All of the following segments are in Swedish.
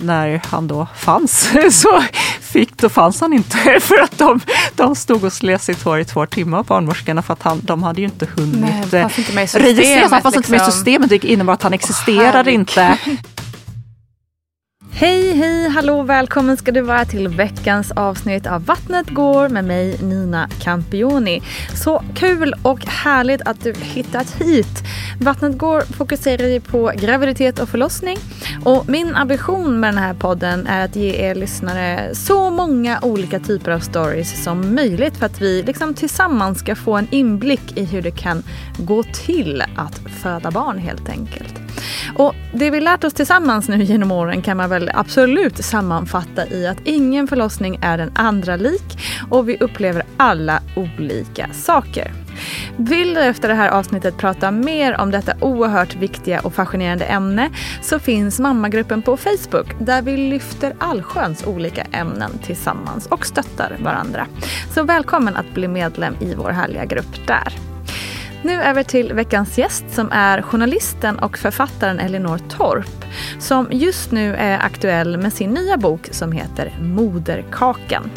När han då fanns, så fick, då fanns han inte. För att de, de stod och slet sitt hår i två timmar, barnmorskorna, för att han, de hade ju inte hunnit Nej, fanns inte med i systemet, registrera. Han liksom. med i systemet, det innebar att han existerade Åh, inte. Hej, hej, hallå, välkommen ska du vara till veckans avsnitt av Vattnet går med mig Nina Campioni. Så kul och härligt att du hittat hit. Vattnet går fokuserar ju på graviditet och förlossning och min ambition med den här podden är att ge er lyssnare så många olika typer av stories som möjligt för att vi liksom tillsammans ska få en inblick i hur det kan gå till att föda barn helt enkelt. Och det vi lärt oss tillsammans nu genom åren kan man väl absolut sammanfatta i att ingen förlossning är den andra lik och vi upplever alla olika saker. Vill du efter det här avsnittet prata mer om detta oerhört viktiga och fascinerande ämne så finns mammagruppen på Facebook där vi lyfter allsköns olika ämnen tillsammans och stöttar varandra. Så välkommen att bli medlem i vår härliga grupp där. Nu över till veckans gäst som är journalisten och författaren Elinor Torp som just nu är aktuell med sin nya bok som heter Moderkakan.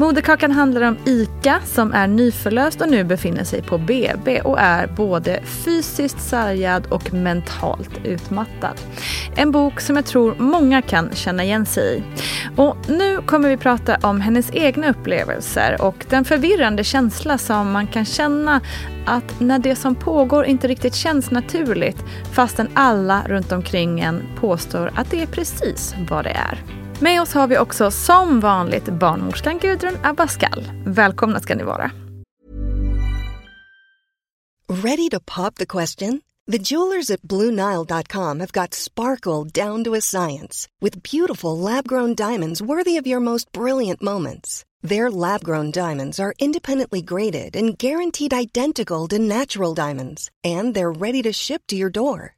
Moderkakan handlar om Ika som är nyförlöst och nu befinner sig på BB och är både fysiskt sargad och mentalt utmattad. En bok som jag tror många kan känna igen sig i. Och nu kommer vi prata om hennes egna upplevelser och den förvirrande känsla som man kan känna att när det som pågår inte riktigt känns naturligt fastän alla runt omkring en påstår att det är precis vad det är. Med oss har vi också som vanligt barnmorskan Gudrun Abascal. Välkomna ska ni vara. Ready to pop the question? The jewelers at BlueNile.com have got sparkle down to a science with beautiful lab grown diamonds worthy of your most brilliant moments. Their lab grown diamonds are independently graded and guaranteed identical to natural diamonds, and they're ready to ship to your door.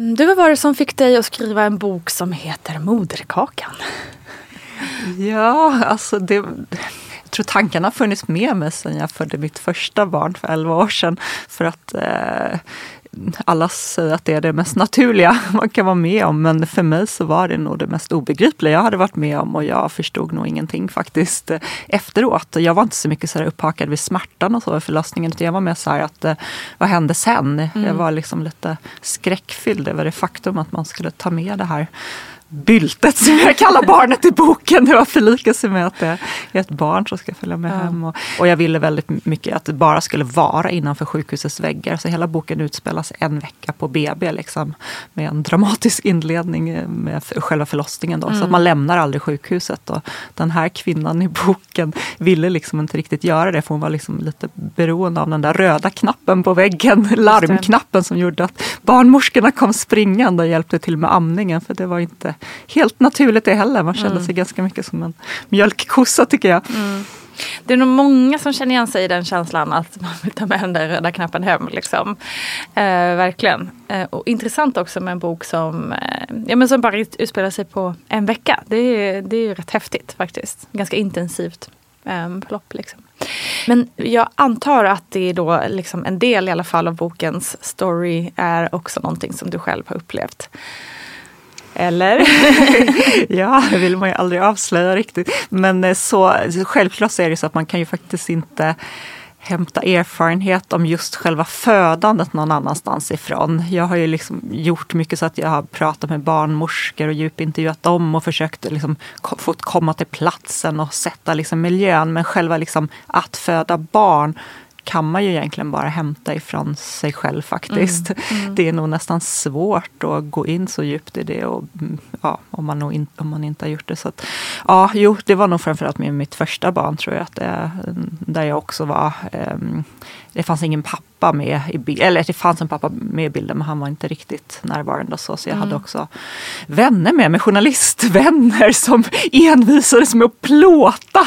Mm, du, vad var det som fick dig att skriva en bok som heter Moderkakan? Ja, alltså det, jag tror tankarna har funnits med mig sedan jag födde mitt första barn för 11 år sedan. För att eh, alla säger att det är det mest naturliga man kan vara med om. Men för mig så var det nog det mest obegripliga jag hade varit med om och jag förstod nog ingenting faktiskt eh, efteråt. Jag var inte så mycket så upphakad vid smärtan och så i förlossningen. Utan jag var mer så här att eh, vad hände sen? Jag var liksom lite skräckfylld över det faktum att man skulle ta med det här byltet som jag kallar barnet i boken. Det var förlika sig med att det ett barn som ska följa med ja. hem. Och, och, jag ville väldigt mycket att det bara skulle vara innanför sjukhusets väggar. Så hela boken utspelas en vecka på BB liksom, med en dramatisk inledning med själva förlossningen. Då, mm. Så att mm. man lämnar aldrig sjukhuset. Och den här kvinnan i boken ville liksom inte riktigt göra det för hon var liksom lite beroende av den där röda knappen på väggen, larmknappen som gjorde att barnmorskorna kom springande och hjälpte till med amningen. För det var inte helt naturligt det heller. Man kände mm. sig ganska mycket som en mjölkkossa tycker jag. Mm. Det är nog många som känner igen sig i den känslan att man vill ta med den där röda knappen hem. Liksom. Eh, verkligen. Eh, och intressant också med en bok som, eh, ja, men som bara utspelar sig på en vecka. Det är, det är ju rätt häftigt faktiskt. Ganska intensivt eh, förlopp. Liksom. Men jag antar att det är då liksom en del i alla fall av bokens story är också någonting som du själv har upplevt. Eller? ja, det vill man ju aldrig avslöja riktigt. Men eh, så, självklart så är det så att man kan ju faktiskt inte hämta erfarenhet om just själva födandet någon annanstans ifrån. Jag har ju liksom gjort mycket så att jag har pratat med barnmorskor och djupintervjuat dem och försökt liksom få komma till platsen och sätta liksom miljön. Men själva liksom att föda barn kan man ju egentligen bara hämta ifrån sig själv faktiskt. Mm, mm. Det är nog nästan svårt att gå in så djupt i det och, mm, ja, om, man in, om man inte har gjort det. Så att, ja, jo, det var nog framförallt med mitt första barn tror jag, att det, där jag också var um, det fanns ingen pappa med i bilden, eller det fanns en pappa med i bilden men han var inte riktigt närvarande och så. Så jag mm. hade också vänner med mig, journalistvänner som envisades med att plåta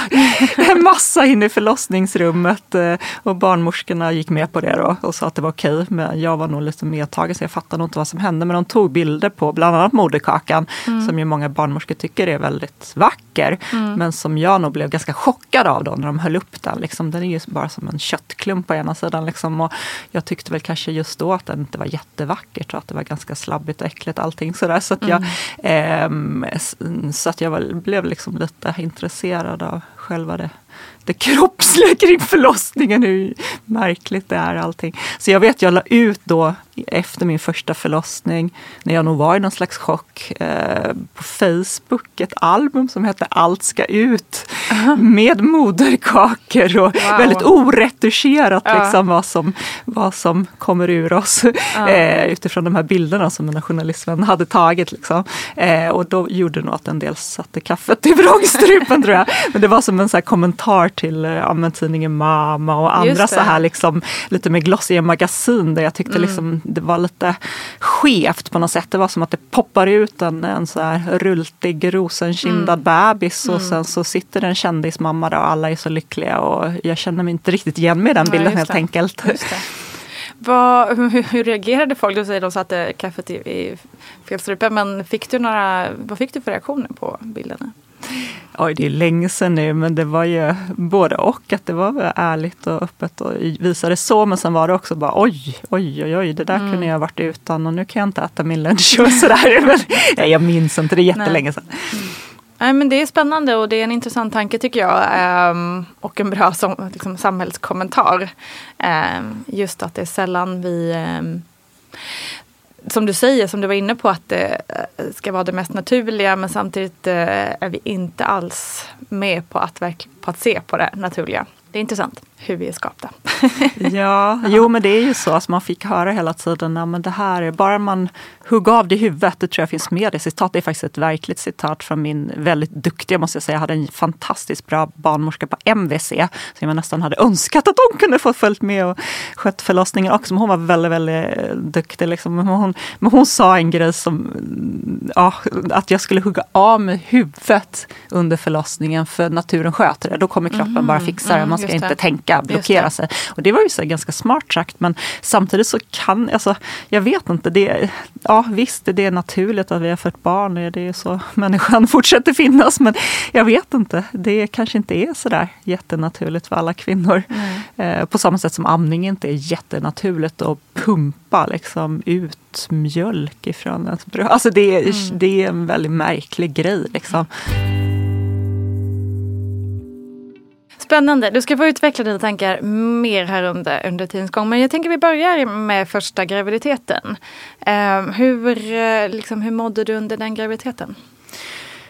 en massa inne i förlossningsrummet. Eh, och barnmorskorna gick med på det då och sa att det var okej. Men jag var nog lite medtagen så jag fattade nog inte vad som hände. Men de tog bilder på bland annat moderkakan mm. som ju många barnmorskor tycker är väldigt vacker. Mm. Men som jag nog blev ganska chockad av då när de höll upp den. Liksom, den är ju bara som en köttklump på ena sidan. Liksom. Och jag tyckte väl kanske just då att det inte var jättevackert och att det var ganska slabbigt och äckligt allting sådär. Så att jag, mm. eh, så att jag blev liksom lite intresserad av själva det det kroppsliga kring förlossningen, hur märkligt det är allting. Så jag vet, jag la ut då efter min första förlossning, när jag nog var i någon slags chock, eh, på Facebook ett album som hette Allt ska ut. Med moderkakor och wow. väldigt oretuscherat uh. liksom, vad, som, vad som kommer ur oss. Uh. Eh, utifrån de här bilderna som mina journalistvänner hade tagit. Liksom. Eh, och då gjorde nog att en del satte kaffet i vrångstrupen tror jag. Men det var som en så kommentar till ja, tidningen Mama och andra så här liksom, lite mer glossiga magasin där jag tyckte mm. liksom det var lite skevt på något sätt. Det var som att det poppar ut en, en så här rultig rosenkindad mm. bebis och mm. sen så sitter det en kändismamma där och alla är så lyckliga och jag känner mig inte riktigt igen med den bilden ja, helt det. enkelt. Vad, hur, hur, reagerade folk? Du säger de satte kaffet i, i fel strupe men fick du några, vad fick du för reaktioner på bilderna? Oj, det är länge sedan nu, men det var ju både och. Att det var ärligt och öppet och visade så. Men sen var det också bara oj, oj, oj, oj det där mm. kunde jag varit utan och nu kan jag inte äta min lunch och sådär. men, jag minns inte, det är jättelänge sedan. Mm. Nej, men det är spännande och det är en intressant tanke tycker jag. Um, och en bra som, liksom, samhällskommentar. Um, just att det är sällan vi um, som du säger, som du var inne på, att det eh, ska vara det mest naturliga men samtidigt eh, är vi inte alls med på att, på att se på det naturliga. Det är intressant hur vi är skapta. ja, jo men det är ju så. Alltså man fick höra hela tiden, ja, men det här är bara man hugger av det i huvudet. Det tror jag finns med i citat. Det är faktiskt ett verkligt citat från min väldigt duktiga, måste jag säga, jag hade en fantastiskt bra barnmorska på MVC. Som jag nästan hade önskat att hon kunde få följt med och skött förlossningen också. Men hon var väldigt, väldigt eh, duktig. Liksom. Men, hon, men hon sa en grej som, ja, att jag skulle hugga av med huvudet under förlossningen för naturen sköter det. Då kommer kroppen mm, bara fixa det. Man mm, ska inte tänka blocka, blockera sig. Och det var ju så ganska smart sagt men samtidigt så kan, alltså, jag vet inte, det, ja visst det är naturligt att vi har fött barn, det är så människan fortsätter finnas men jag vet inte, det kanske inte är sådär jättenaturligt för alla kvinnor. Eh, på samma sätt som amning inte är jättenaturligt att pumpa liksom ut mjölk ifrån ens bröst. Alltså det, är, mm. det är en väldigt märklig grej liksom. Spännande. Du ska få utveckla dina tankar mer här under, under tidens gång. Men jag tänker vi börjar med första graviditeten. Uh, hur, uh, liksom, hur mådde du under den graviditeten?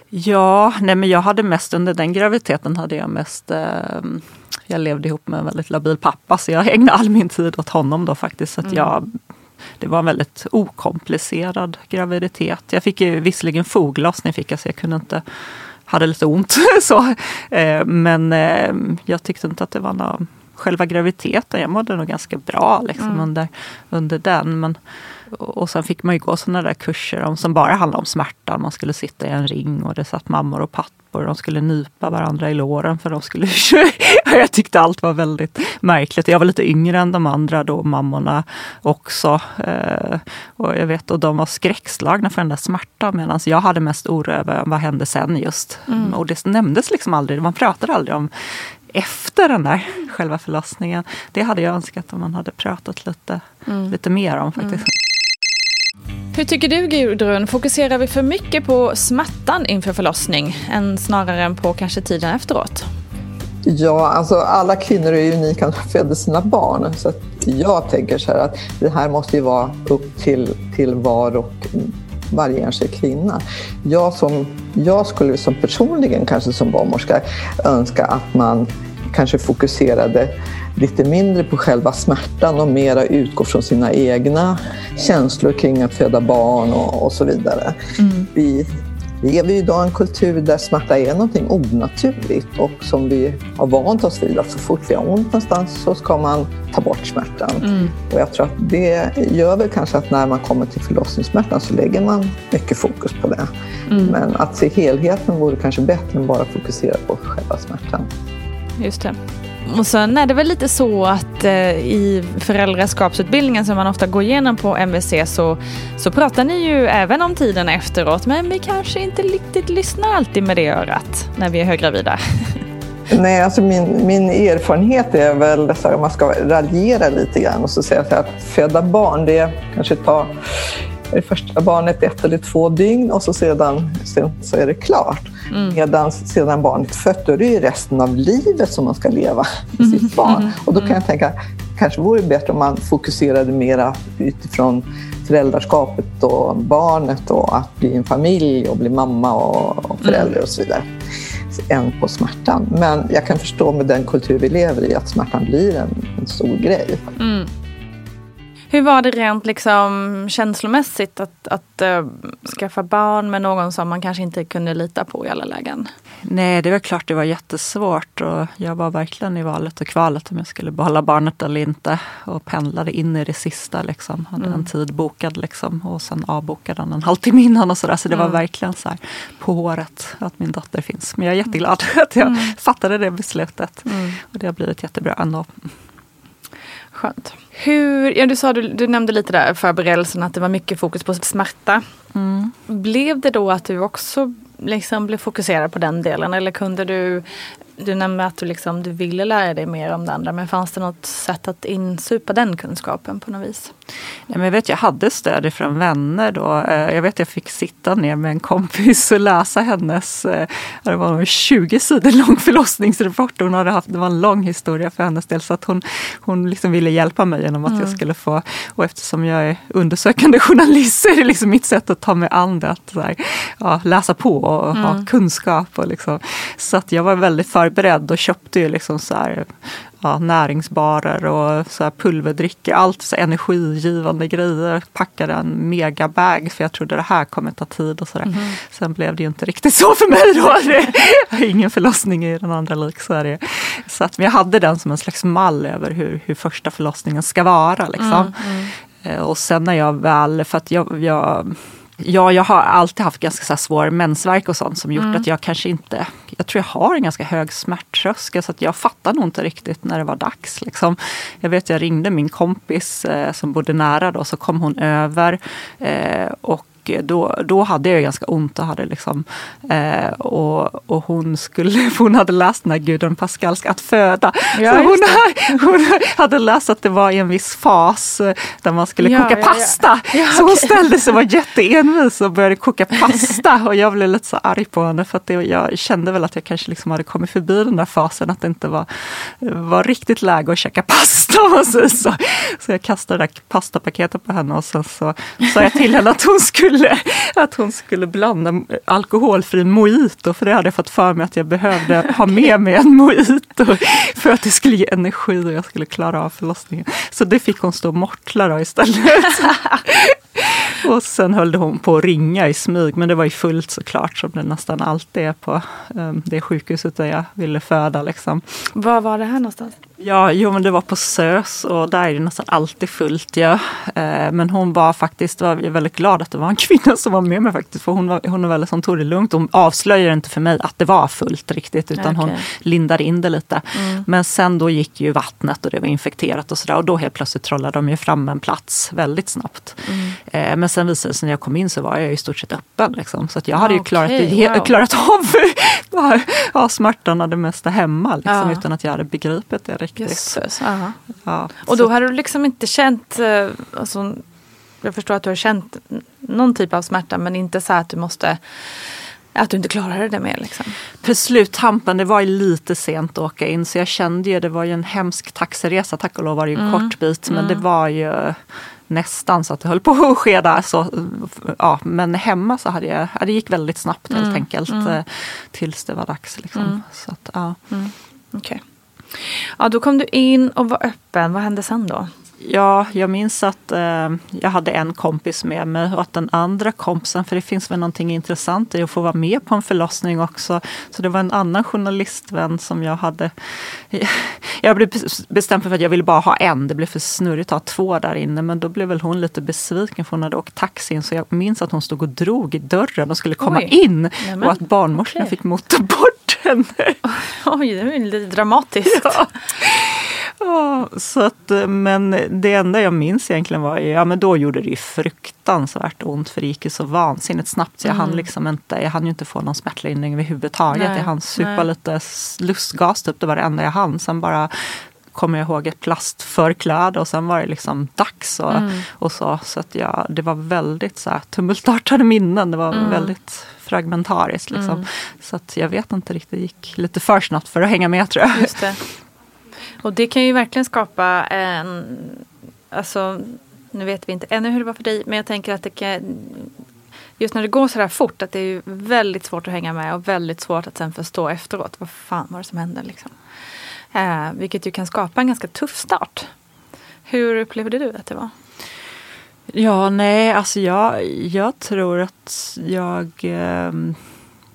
Ja, nej men jag hade mest under den graviditeten hade jag mest eh, jag levde ihop med en väldigt labil pappa så jag ägnade all min tid åt honom då faktiskt. Så att jag, det var en väldigt okomplicerad graviditet. Jag fick ju visserligen foglossning, fick jag, så jag kunde inte hade lite ont. så, eh, men eh, jag tyckte inte att det var något själva graviditeten, jag mådde nog ganska bra liksom, mm. under, under den. Men, och sen fick man ju gå sådana där kurser om, som bara handlade om smärta. Man skulle sitta i en ring och det satt mammor och pappor och de skulle nypa varandra i låren för de skulle Jag tyckte allt var väldigt märkligt. Jag var lite yngre än de andra då, mammorna också. Eh, och jag vet, och de var skräckslagna för den där smärtan medan jag hade mest oro över vad hände sen just. Mm. Och det nämndes liksom aldrig, man pratade aldrig om efter den där själva förlossningen. Det hade jag önskat om man hade pratat lite, mm. lite mer om faktiskt. Mm. Hur tycker du Gudrun, fokuserar vi för mycket på smärtan inför förlossning än snarare än på kanske tiden efteråt? Ja, alltså alla kvinnor är unika när de föder sina barn. Så jag tänker så här att det här måste ju vara upp till, till var och varje enskild kvinna. Jag, som, jag skulle som personligen, kanske som barnmorska, önska att man kanske fokuserade lite mindre på själva smärtan och mera utgå från sina egna känslor kring att föda barn och, och så vidare. Mm. Vi lever ju idag i en kultur där smärta är någonting onaturligt och som vi har vant oss vid att så fort vi har ont någonstans så ska man ta bort smärtan. Mm. Och jag tror att det gör väl kanske att när man kommer till förlossningssmärtan så lägger man mycket fokus på det. Mm. Men att se helheten vore kanske bättre än bara fokusera på själva smärtan. Just det. Och sen är det väl lite så att eh, i föräldraskapsutbildningen som man ofta går igenom på MVC så, så pratar ni ju även om tiden efteråt men vi kanske inte riktigt lyssnar alltid med det örat när vi är höggravida. Nej, alltså min, min erfarenhet är väl så här, man ska raljera lite grann och så säga så här, att föda barn det kanske tar det första barnet ett eller två dygn och så sedan, sen så är det klart. Mm. Medan sedan barnet fött, då är det ju resten av livet som man ska leva med sitt mm. barn. Mm. Och då kan jag tänka, kanske vore det bättre om man fokuserade mera utifrån föräldraskapet och barnet och att bli en familj och bli mamma och, förälder mm. och så vidare än på smärtan. Men jag kan förstå med den kultur vi lever i att smärtan blir en, en stor grej. Mm. Hur var det rent liksom känslomässigt att, att uh, skaffa barn med någon som man kanske inte kunde lita på i alla lägen? Nej, det var klart det var jättesvårt och jag var verkligen i valet och kvalet om jag skulle behålla barnet eller inte. Och pendlade in i det sista, liksom. hade mm. en tid bokad liksom. och sen avbokade den en halvtimme innan och sådär. Så det mm. var verkligen så här, på håret att min dotter finns. Men jag är jätteglad att jag mm. fattade det beslutet. Mm. Och det har blivit jättebra ändå. Skönt. Hur, ja, du, sa, du, du nämnde lite där förberedelsen att det var mycket fokus på smärta. Mm. Blev det då att du också liksom blev fokuserad på den delen eller kunde du du nämnde att du, liksom, du ville lära dig mer om det andra men fanns det något sätt att insupa den kunskapen på något vis? Ja, men jag vet jag hade stöd från vänner då. Eh, jag vet jag fick sitta ner med en kompis och läsa hennes, eh, det var 20 sidor lång förlossningsrapport. Hon hade haft, det var en lång historia för hennes del så att hon, hon liksom ville hjälpa mig genom att mm. jag skulle få, och eftersom jag är undersökande journalist så är det liksom mitt sätt att ta mig an det. Att här, ja, läsa på och mm. ha kunskap. Och liksom. Så att jag var väldigt förberedd och köpte ju liksom så här, ja, näringsbarer och så här pulverdrycker. Allt så energigivande grejer. Packade en megabag för jag trodde det här kommer ta tid och sådär. Mm. Sen blev det ju inte riktigt så för mig då. Det, ingen förlossning i den andra lik så är det. Så att, men jag hade den som en slags mall över hur, hur första förlossningen ska vara. Liksom. Mm, mm. Eh, och sen när jag väl, för att jag, jag Ja, jag har alltid haft ganska så svår mensvärk och sånt som gjort mm. att jag kanske inte... Jag tror jag har en ganska hög smärttröskel så att jag fattar nog inte riktigt när det var dags. Liksom. Jag vet jag ringde min kompis eh, som bodde nära då, så kom hon över eh, och då, då hade jag ganska ont och hade liksom, eh, och, och hon, skulle, hon hade läst den här Gudrun Pascalsk Att föda. Ja, hon, hon, hade läst att det var i en viss fas eh, där man skulle ja, koka ja, pasta. så hon ställde sig och var jätteenvis och började koka pasta och jag blev lite så arg på henne för att det, jag kände väl att jag kanske liksom hade kommit förbi den där fasen att det inte var, var riktigt läge att käka pasta. Så, så jag kastade det där pastapaketet på henne och sen så sa jag till henne att hon skulle skulle, att hon skulle blanda alkoholfri mojito för det hade jag fått för mig att jag behövde ha med mig en mojito för att det skulle ge energi och jag skulle klara av förlossningen. Så det fick hon stå och mortla istället. Och sen höll hon på att ringa i smyg, men det var ju fullt såklart som det nästan alltid är på um, det sjukhuset där jag ville föda. Liksom. Var var det här någonstans? Ja, jo, men det var på SÖS och där är det nästan alltid fullt. Ja. Eh, men hon var faktiskt, var väldigt glad att det var en kvinna som var med mig faktiskt. För hon, var, hon, var väldigt, hon tog det lugnt. Hon avslöjade inte för mig att det var fullt riktigt utan okay. hon lindade in det lite. Mm. Men sen då gick ju vattnet och det var infekterat och sådär. Och då helt plötsligt trollade de ju fram en plats väldigt snabbt. Mm. Eh, men sen visade det sig när jag kom in så var jag i stort sett öppen. Liksom. Så att jag hade ju klarat, okay, wow. klarat av ja, smärtan och det mesta hemma. Liksom, ja. Utan att jag hade begripit det. Jösses, ja. Och då hade du liksom inte känt, eh, alltså, jag förstår att du har känt någon typ av smärta men inte så att du måste att du inte klarade det mer liksom. På sluttampen, det var ju lite sent att åka in så jag kände ju, det var ju en hemsk taxiresa, tack och lov var det ju en mm. kort bit men mm. det var ju nästan så att det höll på att ske där. Så, ja, men hemma så hade jag, det gick väldigt snabbt helt mm. enkelt mm. Eh, tills det var dags. Liksom. Mm. Så att, ja. Mm. Okay. Ja, då kom du in och var öppen. Vad hände sen då? Ja, jag minns att eh, jag hade en kompis med mig och att den andra kompisen, för det finns väl någonting intressant i att få vara med på en förlossning också. Så det var en annan journalistvän som jag hade. Jag blev bestämd för att jag ville bara ha en. Det blev för snurrigt att ha två där inne. Men då blev väl hon lite besviken för hon hade åkt taxi in. Så jag minns att hon stod och drog i dörren och skulle komma Oj. in. Nämen. Och att barnmorskan okay. fick mota bort henne. Oj, det var lite dramatiskt. Ja. Ja, så att, eh, men det enda jag minns egentligen var ja men då gjorde det ju fruktansvärt ont för det gick ju så vansinnigt snabbt så jag mm. hann liksom inte, jag hann ju inte få någon smärtlindring överhuvudtaget. Nej, jag hann supa nej. lite lustgas typ, det var det enda jag hann. Sen bara kommer jag ihåg ett plastförkläde och sen var det liksom dags och, mm. och så. Så att ja, det var väldigt så här, tumultartade minnen. Det var mm. väldigt fragmentariskt. Liksom. Mm. Så att jag vet inte riktigt, det gick lite för snabbt för att hänga med tror jag. Och det kan ju verkligen skapa en, alltså nu vet vi inte ännu hur det var för dig, men jag tänker att det kan Just när det går så här fort att det är väldigt svårt att hänga med och väldigt svårt att sen förstå efteråt vad fan var det som hände. Liksom. Eh, vilket ju kan skapa en ganska tuff start. Hur upplevde du att det var? Ja, nej, alltså jag, jag tror att jag eh,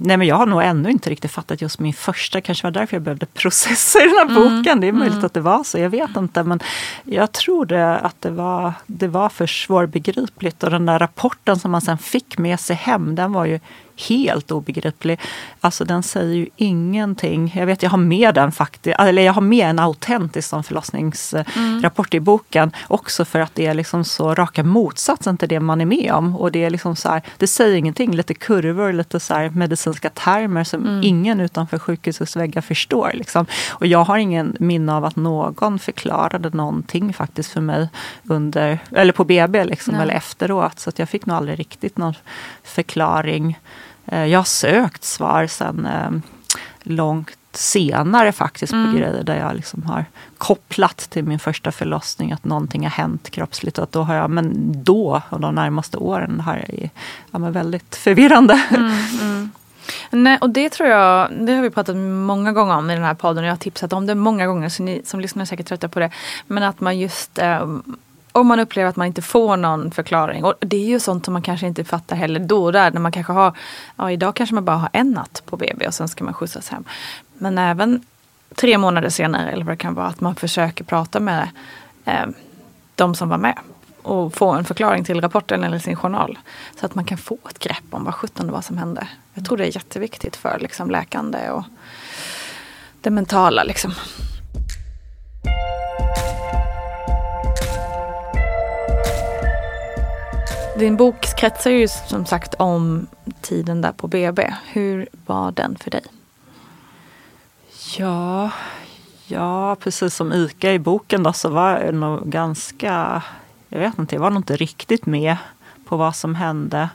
Nej men jag har nog ännu inte riktigt fattat just min första, kanske var därför jag behövde processa i den här mm. boken. Det är möjligt mm. att det var så, jag vet inte. Men jag tror det, att det var, det var för svårbegripligt. Och den där rapporten som man sen fick med sig hem, den var ju helt obegriplig. Alltså den säger ju ingenting. Jag vet, jag har med den faktiskt, eller jag har med en autentisk förlossningsrapport mm. i boken. Också för att det är liksom så raka motsatsen till det man är med om. Och det är liksom så här, det säger ingenting, lite kurvor, lite så medicinska termer som mm. ingen utanför sjukhusets väggar förstår. Liksom. Och jag har ingen minne av att någon förklarade någonting faktiskt för mig under, eller på BB liksom, eller efteråt. Så att jag fick nog aldrig riktigt någon förklaring. Eh, jag har sökt svar sen eh, långt senare faktiskt mm. på grejer där jag liksom har kopplat till min första förlossning att någonting har hänt kroppsligt. Att då har jag, men då och de närmaste åren har jag ja, men väldigt förvirrande. Mm, mm. Nej, och det tror jag, det har vi pratat många gånger om i den här podden och jag har tipsat om det många gånger så ni som lyssnar är säkert trötta på det. Men att man just eh, om man upplever att man inte får någon förklaring. Och det är ju sånt som man kanske inte fattar heller då och där. När man kanske har, ja idag kanske man bara har en natt på BB och sen ska man skjutsas hem. Men även tre månader senare eller vad det kan vara. Att man försöker prata med eh, de som var med. Och få en förklaring till rapporten eller sin journal. Så att man kan få ett grepp om vad sjutton det var som hände. Jag tror det är jätteviktigt för liksom, läkande och det mentala. Liksom. Din bok kretsar ju som sagt om tiden där på BB. Hur var den för dig? Ja, ja precis som Ica i boken då, så var jag nog ganska, jag vet inte, jag var nog inte riktigt med på vad som hände.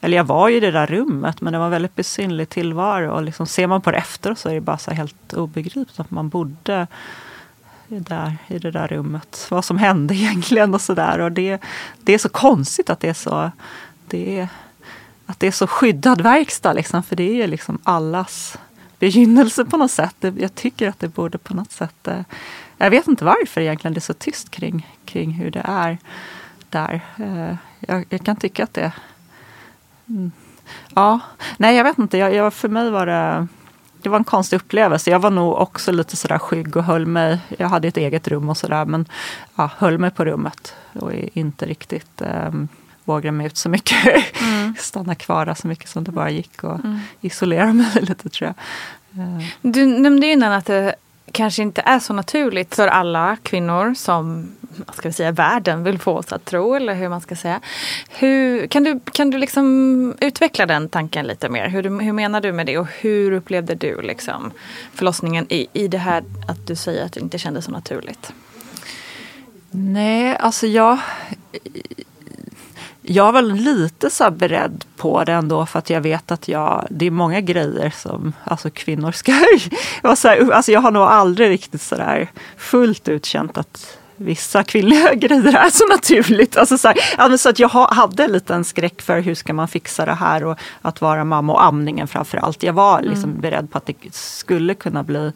Eller jag var ju i det där rummet men det var en väldigt besynlig tillvaro. Och liksom, ser man på det efter så är det bara så helt obegripligt att man bodde där, i det där rummet. Vad som hände egentligen och sådär. Och det, det är så konstigt att det är så det är, att det är så skyddad verkstad. Liksom, för det är liksom allas begynnelse på något sätt. Jag tycker att det borde på något sätt... Eh, jag vet inte varför egentligen det är så tyst kring, kring hur det är där. Eh, jag, jag kan tycka att det... Mm. Ja, nej jag vet inte. Jag, jag, för mig var det det var en konstig upplevelse. Jag var nog också lite sådär skygg och höll mig. Jag hade ett eget rum och sådär men ja, höll mig på rummet och inte riktigt um, vågade mig ut så mycket. Mm. Stanna kvar där så mycket som det bara gick och mm. isolera mig lite tror jag. Uh. Du nämnde innan att det kanske inte är så naturligt för alla kvinnor som ska vi säga, världen vill få oss att tro eller hur man ska säga. Hur, kan du, kan du liksom utveckla den tanken lite mer? Hur, hur menar du med det och hur upplevde du liksom förlossningen i, i det här att du säger att det inte kändes så naturligt? Nej, alltså jag jag var lite så beredd på det ändå för att jag vet att jag, det är många grejer som alltså kvinnor ska... Jag, så här, alltså jag har nog aldrig riktigt så där fullt ut känt att vissa kvinnliga grejer är så naturligt. Alltså så, här, så att jag hade lite en skräck för hur ska man fixa det här och att vara mamma och amningen framför allt. Jag var liksom mm. beredd på att det skulle kunna bli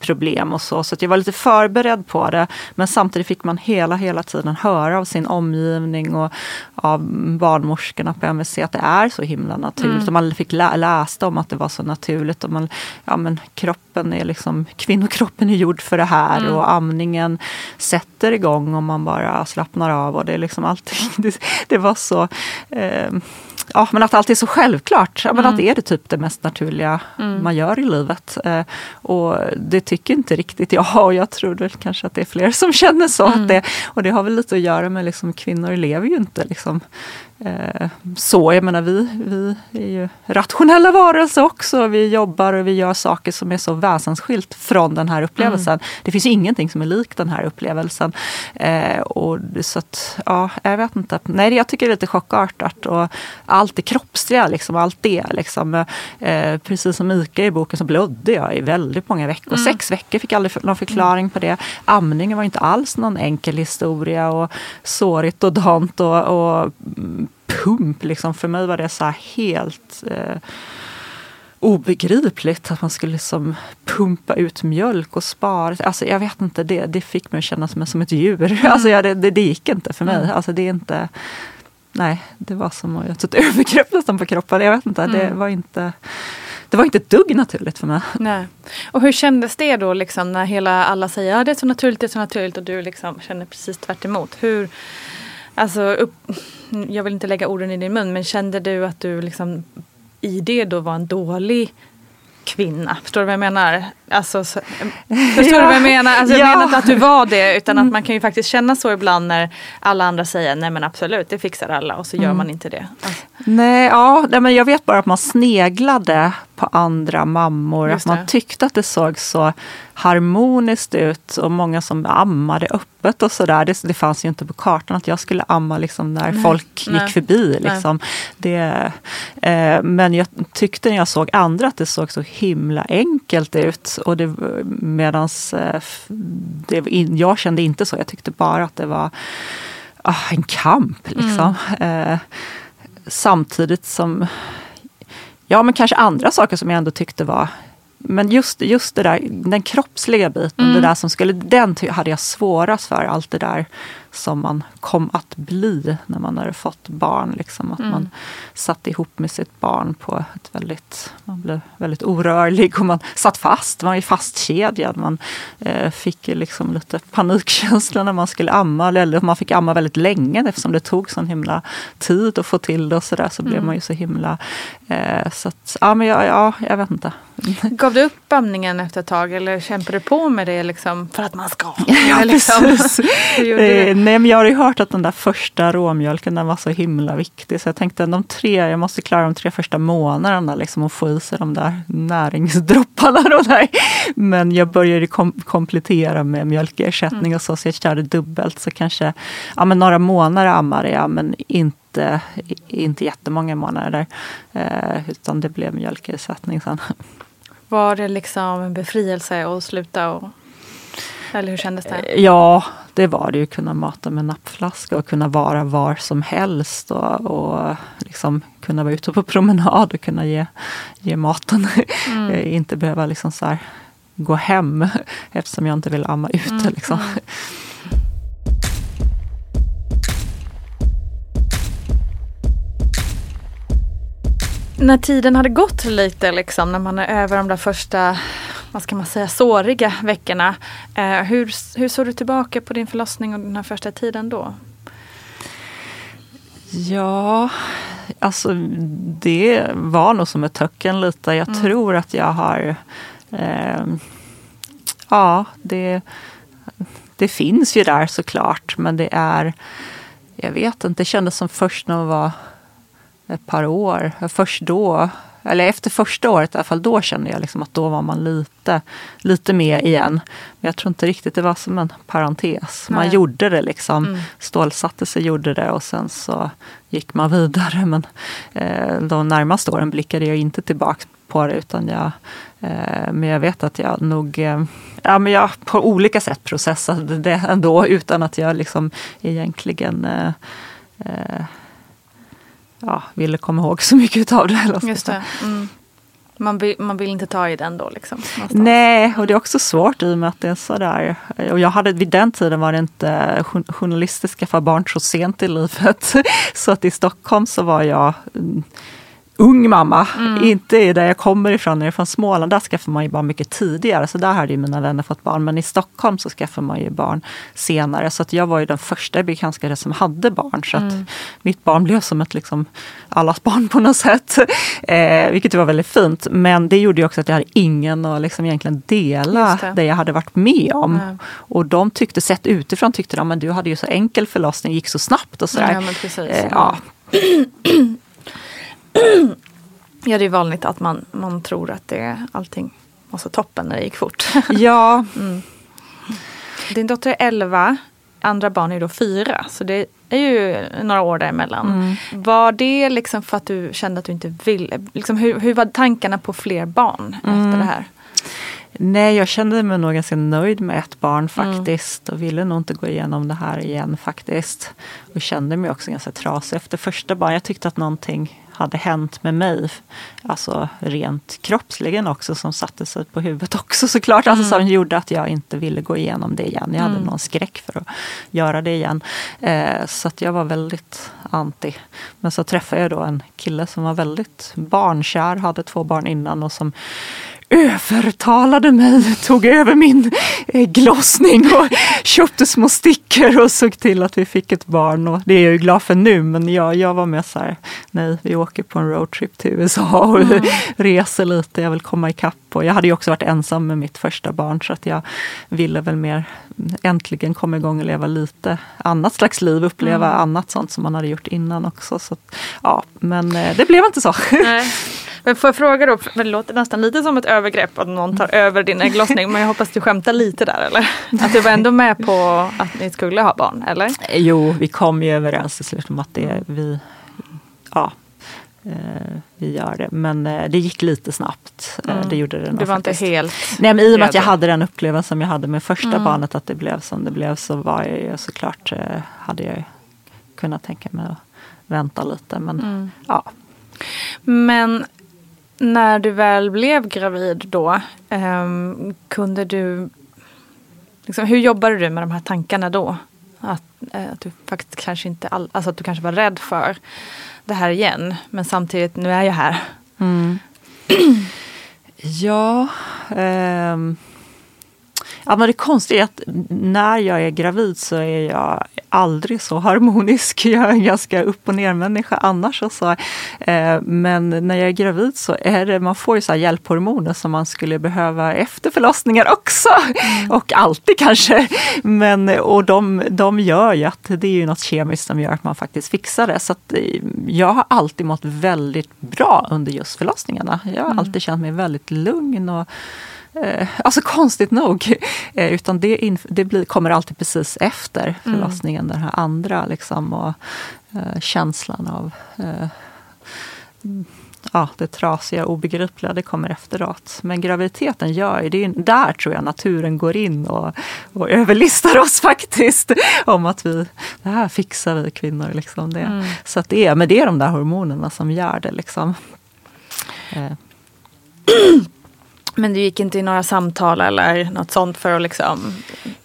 problem och så. Så jag var lite förberedd på det. Men samtidigt fick man hela, hela tiden höra av sin omgivning och av barnmorskorna på MVC att det är så himla naturligt. Mm. Och man fick lä läsa om att det var så naturligt. Och man, ja, men kroppen är liksom, kvinnokroppen är gjord för det här mm. och amningen sätter igång om man bara slappnar av. Och det är liksom allting. Det, det var så eh, ja, men att allt är så självklart. Ja, men mm. Att det är det typ det mest naturliga mm. man gör i livet. Eh, och det tycker inte riktigt jag och jag tror väl kanske att det är fler som känner så. Mm. Att det, och det har väl lite att göra med liksom kvinnor lever ju inte liksom så, jag menar vi, vi är ju rationella varelser också. Vi jobbar och vi gör saker som är så väsensskilt från den här upplevelsen. Mm. Det finns ingenting som är likt den här upplevelsen. Eh, och så att, ja, jag vet inte. Nej, jag tycker det är lite chockartat. Och allt det kroppsliga, liksom, allt det. Liksom, eh, precis som Mika i boken så blödde jag i väldigt många veckor. Mm. Sex veckor fick jag aldrig någon förklaring på det. Amningen var inte alls någon enkel historia och sårigt och dant och, och pump. Liksom. För mig var det så helt eh, obegripligt att man skulle liksom pumpa ut mjölk och spara. Alltså, jag vet inte, det, det fick mig att känna mig som ett djur. Mm. Alltså, ja, det, det, det, gick inte för mig. Mm. Alltså, det är inte... Nej, det var som att jag ett övergrepp nästan på kroppen. Jag vet inte, mm. det var inte det var inte ett dugg naturligt för mig. Nej. Och hur kändes det då liksom när hela alla säger att ja, det är så naturligt, det är så naturligt och du liksom känner precis tvärt emot. Hur, alltså, upp, jag vill inte lägga orden i din mun, men kände du att du liksom i det då var en dålig kvinna. Förstår du vad jag menar? Alltså, så, förstår ja. du vad jag menar? Alltså, jag ja. menar inte att du var det utan att mm. man kan ju faktiskt känna så ibland när alla andra säger nej men absolut det fixar alla och så gör mm. man inte det. Alltså. Nej, ja, nej, men jag vet bara att man sneglade på andra mammor. Att man tyckte att det såg så harmoniskt ut och många som ammade öppet och sådär. Det, det fanns ju inte på kartan att jag skulle amma liksom när nej, folk nej, gick förbi. Liksom. Det, eh, men jag tyckte när jag såg andra att det såg så himla enkelt ut. Och det, medans eh, det, jag kände inte så. Jag tyckte bara att det var ah, en kamp. Liksom. Mm. Eh, samtidigt som Ja, men kanske andra saker som jag ändå tyckte var men just, just det där, den kroppsliga biten, mm. det där som skulle, den hade jag svårast för. Allt det där som man kom att bli när man hade fått barn. Liksom, att mm. man satt ihop med sitt barn på ett väldigt, man blev väldigt orörlig och man satt fast, man var fastkedjad. Man eh, fick liksom lite panikkänsla när man skulle amma, eller man fick amma väldigt länge eftersom det tog sån himla tid att få till det och sådär så mm. blev man ju så himla... Eh, så att, ja men ja, ja, jag vet inte. Gav du upp amningen efter ett tag eller kämpade du på med det liksom för att man ska? Ja, liksom? precis. Nej, men jag har ju hört att den där första råmjölken den var så himla viktig. Så jag tänkte de tre, jag måste klara de tre första månaderna liksom, och få i sig de där näringsdropparna. Då där. Men jag började kom komplettera med mjölkersättning mm. och så, så jag körde dubbelt. Så kanske ja, men några månader ammade jag, men inte, inte jättemånga månader. Eh, utan det blev mjölkersättning sen. Var det liksom en befrielse att sluta och eller hur kändes det? Ja, det var det ju, kunna mata med nappflaska och kunna vara var som helst och, och liksom kunna vara ute på promenad och kunna ge, ge maten. Mm. inte behöva liksom så här, gå hem eftersom jag inte vill amma ute. Mm. Liksom. Mm. När tiden hade gått lite, liksom, när man är över de där första vad ska man säga, såriga veckorna. Eh, hur, hur såg du tillbaka på din förlossning och den här första tiden då? Ja, alltså det var nog som ett töcken lite. Jag mm. tror att jag har... Eh, ja, det, det finns ju där såklart, men det är... Jag vet inte, det kändes som först när man var ett par år. Först då, eller efter första året i alla fall, då kände jag liksom att då var man lite, lite med igen. Men jag tror inte riktigt det var som en parentes. Man Nej. gjorde det liksom. Mm. Stålsatte sig, gjorde det och sen så gick man vidare. Men eh, de närmaste åren blickade jag inte tillbaka på det utan jag eh, men jag vet att jag nog eh, ja, men jag på olika sätt processade det ändå utan att jag liksom egentligen eh, eh ja, ville komma ihåg så mycket av det. Just det. Mm. Man, vill, man vill inte ta i den då liksom? Någonstans. Nej, och det är också svårt i och med att det är sådär. Och jag hade, vid den tiden var det inte journalistiska för barn så sent i livet. Så att i Stockholm så var jag mm, ung mamma. Mm. Inte där jag kommer ifrån, när jag är från Småland, där skaffar man ju barn mycket tidigare. Så där hade ju mina vänner fått barn. Men i Stockholm så skaffar man ju barn senare. Så att jag var ju den första i bekantskapen som hade barn. Så att mm. mitt barn blev som ett liksom, allas barn på något sätt. Eh, vilket var väldigt fint. Men det gjorde ju också att jag hade ingen att liksom egentligen dela det. det. jag hade varit med om. Mm. Och de tyckte, sett utifrån, tyckte de att du hade ju så enkel förlossning, gick så snabbt och sådär. Ja, eh, ja. ja, det är vanligt att man, man tror att det, allting var så toppen när det gick fort. Ja. Mm. Din dotter är 11, andra barn är då fyra. Så det är ju några år däremellan. Mm. Var det liksom för att du kände att du inte ville? Liksom hur, hur var tankarna på fler barn mm. efter det här? Nej, jag kände mig nog ganska nöjd med ett barn mm. faktiskt mm. och ville nog inte gå igenom det här igen faktiskt. Och kände mig också ganska trasig efter första barn. Jag tyckte att någonting hade hänt med mig. Alltså rent kroppsligen också som satte sig på huvudet också såklart. Alltså mm. som gjorde att jag inte ville gå igenom det igen. Jag hade mm. någon skräck för att göra det igen. Eh, så att jag var väldigt anti. Men så träffade jag då en kille som var väldigt barnkär, hade två barn innan och som övertalade mig, tog över min eh, glossning och köpte små stickor och såg till att vi fick ett barn. Och det är jag ju glad för nu, men jag, jag var med så här, nej, vi åker på en roadtrip till USA och mm. reser lite, jag vill komma ikapp. Och jag hade ju också varit ensam med mitt första barn så att jag ville väl mer äntligen komma igång och leva lite annat slags liv, uppleva mm. annat sånt som man hade gjort innan också. Så, ja, men eh, det blev inte så. Nej. Men får jag fråga då, för det låter nästan lite som ett övergrepp att någon tar över din ägglossning. men jag hoppas du skämtar lite där eller? Att du var ändå med på att ni skulle ha barn, eller? Jo, vi kom ju överens till slut om att det vi, ja, eh, vi gör det. Men eh, det gick lite snabbt. Eh, mm. Det gjorde det Du var faktiskt. inte helt Nej, men i och med att jag hade den upplevelsen som jag hade med första mm. barnet, att det blev som det blev, så var jag ju såklart, hade jag kunnat tänka mig att vänta lite. Men mm. ja. Men när du väl blev gravid då, eh, kunde du... Liksom, hur jobbade du med de här tankarna då? Att, eh, att du faktiskt kanske inte all, alltså att du kanske var rädd för det här igen. Men samtidigt, nu är jag här. Mm. ja. Um Ja, men det konstiga är att när jag är gravid så är jag aldrig så harmonisk. Jag är en ganska upp och ner människa annars. Och så. Eh, men när jag är gravid så är det, man får ju så hjälphormoner som man skulle behöva efter förlossningar också. Mm. Och alltid kanske. Men, och de, de gör ju att det är ju något kemiskt som gör att man faktiskt fixar det. Så eh, jag har alltid mått väldigt bra under just förlossningarna. Jag har mm. alltid känt mig väldigt lugn och Eh, alltså konstigt nog. Eh, utan det, det blir, kommer alltid precis efter mm. förlossningen, mm. den här andra liksom, och, eh, känslan av ja, det trasiga och obegripliga, det kommer efteråt. Men graviditeten gör ju, det är där tror jag naturen går in och, och överlistar oss faktiskt. Om att vi, det här fixar vi kvinnor. Liksom det. Mm. Så det, är, men det är de där hormonerna som gör det. Liksom. Eh. Men du gick inte i några samtal eller något sånt för att liksom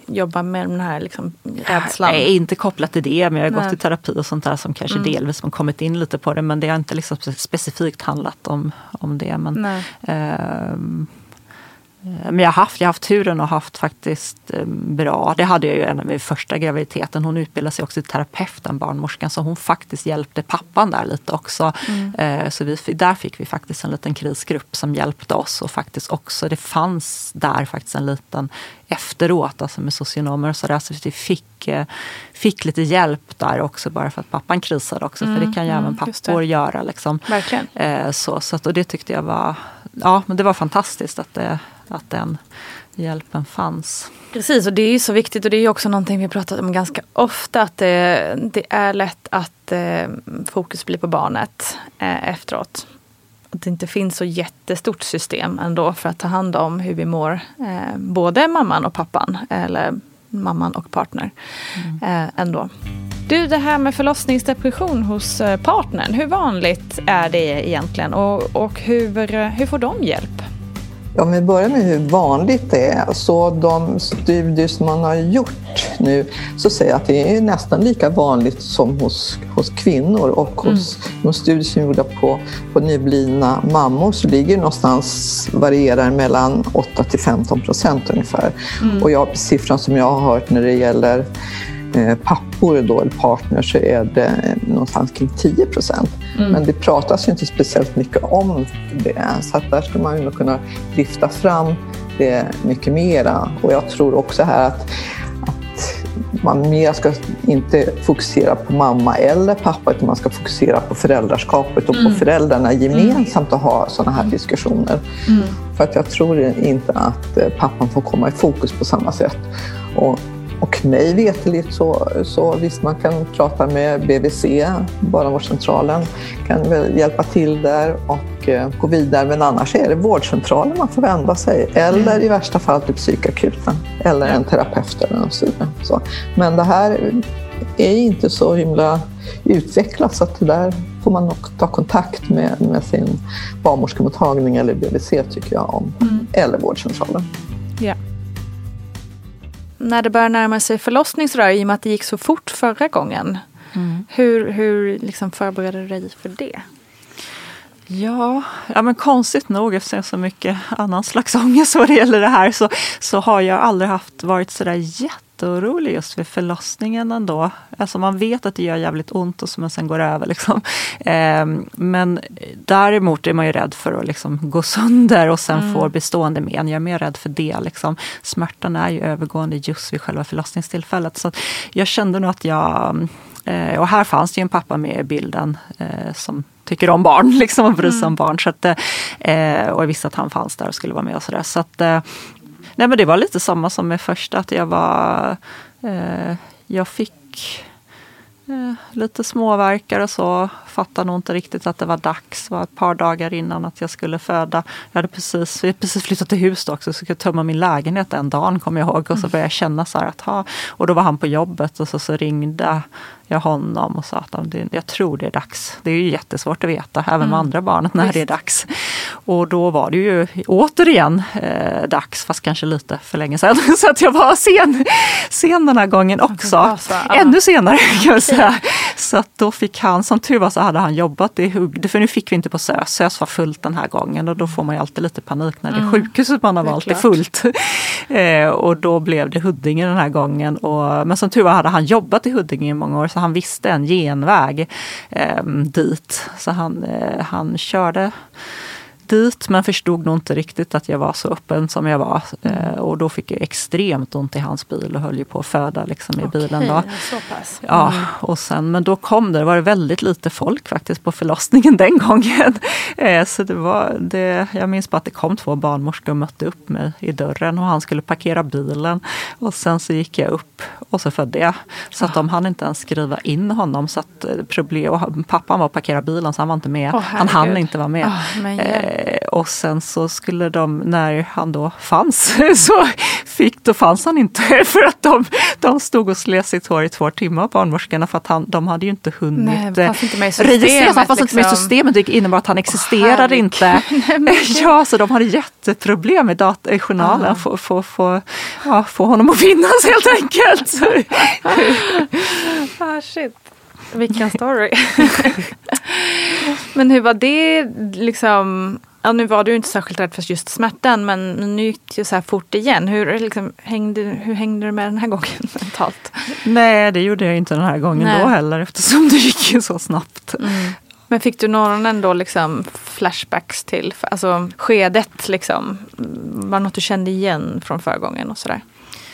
jobba med den här liksom rädslan? Nej, inte kopplat till det. Men jag har Nej. gått i terapi och sånt där som kanske mm. delvis har kommit in lite på det. Men det har inte liksom specifikt handlat om, om det. Men, ehm, Eh, men jag har haft, jag har haft turen och haft faktiskt eh, bra, det hade jag ju en min första graviditeten. Hon utbildade sig också till terapeut, den barnmorskan, så hon faktiskt hjälpte pappan där lite också. Mm. Eh, så vi, där fick vi faktiskt en liten krisgrupp som hjälpte oss och faktiskt också, det fanns där faktiskt en liten efteråt, alltså med socionomer och sådär. Så vi fick, fick lite hjälp där också bara för att pappan krisade också. Mm, för det kan ju mm, även pappor göra. Liksom. Verkligen. Så, så att, och det tyckte jag var, ja men det var fantastiskt att det att den hjälpen fanns. Precis, och det är ju så viktigt och det är också någonting vi pratat om ganska ofta. Att det, det är lätt att eh, fokus blir på barnet eh, efteråt. Att det inte finns så jättestort system ändå för att ta hand om hur vi mår. Eh, både mamman och pappan eller mamman och partner. Mm. Eh, ändå. Du, det här med förlossningsdepression hos eh, partnern. Hur vanligt är det egentligen och, och hur, hur får de hjälp? Om vi börjar med hur vanligt det är, så de studier som man har gjort nu så säger att det är nästan lika vanligt som hos, hos kvinnor och hos mm. de studier som är gjorda på, på nyblivna mammor så ligger någonstans, varierar mellan 8 till 15 procent ungefär. Mm. Och jag, siffran som jag har hört när det gäller pappor då, eller partner så är det någonstans kring 10 procent. Mm. Men det pratas ju inte speciellt mycket om det. Så att där skulle man ju kunna lyfta fram det mycket mera. Och jag tror också här att, att man mer ska inte fokusera på mamma eller pappa utan man ska fokusera på föräldraskapet och mm. på föräldrarna gemensamt och ha sådana här diskussioner. Mm. För att jag tror inte att eh, pappan får komma i fokus på samma sätt. Och och mig veterligt så, så visst man kan prata med BVC, barnavårdscentralen, kan väl hjälpa till där och eh, gå vidare. Men annars är det vårdcentralen man får vända sig eller i värsta fall till psykakuten eller en terapeut eller något så. Men det här är inte så himla utvecklat så att där får man nog ta kontakt med, med sin barnmorskemottagning eller BVC tycker jag om. Mm. Eller vårdcentralen. Ja när det börjar närma sig förlossning sådär, i och med att det gick så fort förra gången. Mm. Hur, hur liksom förberedde du dig för det? Ja, ja, men konstigt nog eftersom jag har så mycket annan slags ångest vad det gäller det här så, så har jag aldrig haft varit sådär jätte jätteorolig just vid förlossningen ändå. Alltså man vet att det gör jävligt ont och som sen går över. Liksom. Eh, men däremot är man ju rädd för att liksom gå sönder och sen mm. få bestående men. Jag är mer rädd för det. Liksom. Smärtan är ju övergående just vid själva förlossningstillfället. Så jag kände nog att jag eh, och här fanns det ju en pappa med i bilden eh, som tycker om barn liksom, och bryr sig mm. om barn. Så att, eh, och jag visste att han fanns där och skulle vara med och sådär. Så att, eh, Nej men det var lite samma som med första, att jag var... Eh, jag fick eh, lite småverkar och så. Fattade nog inte riktigt att det var dags. Det var ett par dagar innan att jag skulle föda. Jag hade precis, jag hade precis flyttat till hus också, så jag skulle tömma min lägenhet den dagen kommer jag ihåg. Och så började jag känna så här att ha. Och då var han på jobbet och så, så ringde jag honom och sa att jag tror det är dags. Det är ju jättesvårt att veta, även med mm. andra barnet, när Visst. det är dags. Och då var det ju återigen eh, dags, fast kanske lite för länge sedan. Så att jag var sen, sen den här gången också. Ännu senare kan jag säga. Så att då fick han, som tur var så hade han jobbat i Huddinge, för nu fick vi inte på SÖS. SÖS var fullt den här gången och då får man ju alltid lite panik när det är mm. sjukhuset man har valt är fullt. eh, och då blev det Huddinge den här gången. Och, men som tur var hade han jobbat i Huddinge i många år så han visste en genväg eh, dit. Så han, eh, han körde dit men förstod nog inte riktigt att jag var så öppen som jag var. Eh, och då fick jag extremt ont i hans bil och höll ju på att föda liksom, i Okej, bilen. Då. så pass. Ja, och sen, men då kom det, det var väldigt lite folk faktiskt på förlossningen den gången. Eh, Så det var, det, jag minns bara att det kom två barnmorskor och mötte upp mig i dörren och han skulle parkera bilen. Och sen så gick jag upp och så födde jag. Så att de hann inte ens skriva in honom. Så att eh, problem, pappan var och parkerade bilen så han var inte med. Åh, han hann inte vara med. Eh, och sen så skulle de, när han då fanns, så fick, då fanns han inte. För att de, de stod och slet sitt hår i två timmar, barnmorskorna, för att han, de hade ju inte hunnit Nej, det eh, Han fanns inte med i liksom. systemet, vilket innebar att han existerar herregud. inte. Ja, så de hade jätteproblem med data, i journalen, Ah. få, få, få, ja, få honom att finnas helt enkelt. Ah, shit. Vilken story. Men hur var det liksom? Ja, nu var du inte särskilt rädd för just smärtan men nu gick det ju så här fort igen. Hur, liksom, hängde, hur hängde du med den här gången mentalt? Nej, det gjorde jag inte den här gången Nej. då heller eftersom det gick ju så snabbt. Men fick du någon ändå liksom flashbacks till alltså, skedet? Liksom? Var det något du kände igen från förgången och sådär?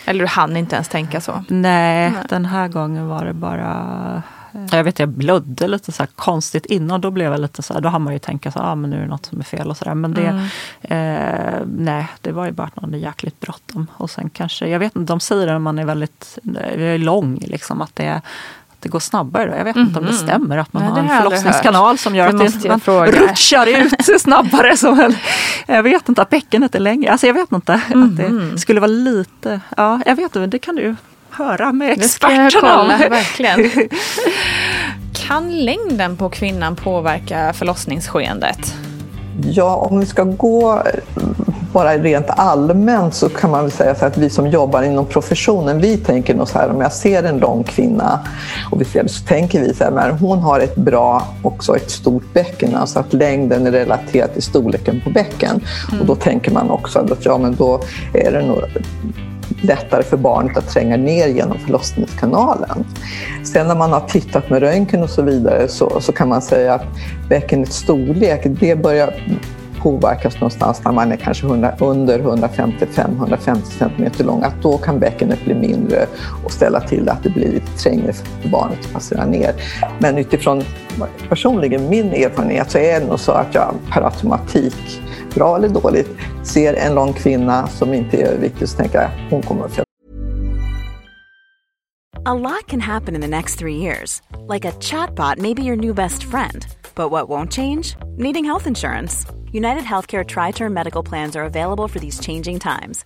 Eller du hann inte ens tänka så? Nej, Nej. den här gången var det bara... Jag vet, jag blödde lite så här konstigt innan. Då blev jag lite så här, då har man ju tänka så här, ah, men nu är det något som är fel och sådär. Men det, eh, nej, det var ju bara att man är jäkligt bråttom. Och sen kanske, jag vet inte, de säger att man är väldigt eh, lång, liksom att det är det går snabbare. Då. Jag vet inte om det stämmer att man Nej, har det en förlossningskanal som gör Det att det, man fråga. rutschar ut snabbare. Som en, jag vet inte, att bäckenet är längre. Alltså jag vet inte. Att det skulle vara lite, ja jag vet inte, det kan du höra med Det ska jag experterna. kolla, verkligen. Kan längden på kvinnan påverka förlossningsskeendet? Ja, om vi ska gå eh, bara rent allmänt så kan man väl säga så att vi som jobbar inom professionen, vi tänker nog så här om jag ser en lång kvinna och vi ser det så tänker vi så här, men hon har ett bra, också ett stort bäcken, alltså att längden är relaterad till storleken på bäcken. Och då tänker man också att ja, men då är det nog lättare för barnet att tränga ner genom förlossningskanalen. Sen när man har tittat med röntgen och så vidare så, så kan man säga att bäckenets storlek det börjar påverkas någonstans när man är kanske 100, under 155-150 cm lång, att då kan bäckenet bli mindre och ställa till att det blir lite trängre för barnet att passera ner. Men utifrån personligen min erfarenhet så är det nog så att jag per automatik, bra eller dåligt, ser en lång kvinna som inte är överviktig så tänker jag hon kommer att föda A lot can happen in the next three years. Like a chatbot may be your new best friend. But what won't change? Needing health insurance. United Healthcare Tri Term Medical Plans are available for these changing times.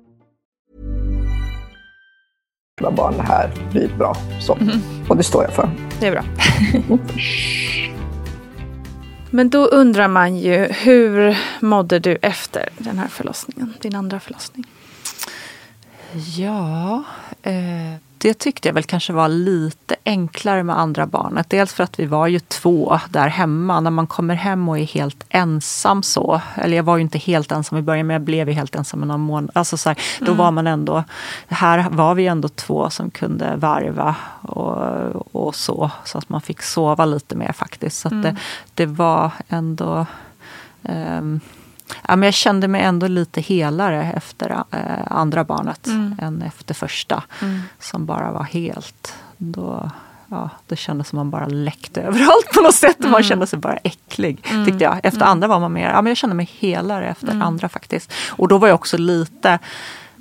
Barn, det här blir bra. Så. Och det står jag för. Det är bra. Men då undrar man ju, hur mådde du efter den här förlossningen? Din andra förlossning? Ja, eh, det tyckte jag väl kanske var lite enklare med andra barnet. Dels för att vi var ju två där hemma. När man kommer hem och är helt ensam så. Eller jag var ju inte helt ensam i början men jag blev ju helt ensam i någon månad. Alltså så här, då Mm. var man ändå, här var vi ändå två som kunde varva och, och så. Så att man fick sova lite mer faktiskt. Så Mm. det, det var ändå ehm, Ja, men jag kände mig ändå lite helare efter eh, andra barnet Mm. än efter första. Mm. Som bara var helt... Då, ja, det kändes som man bara läckte överallt på något sätt. Man Mm. kände sig bara äcklig. Mm. Tyckte jag. Efter Mm. andra var man mer... Ja, men jag kände mig helare efter Mm. andra faktiskt. Och då var jag också lite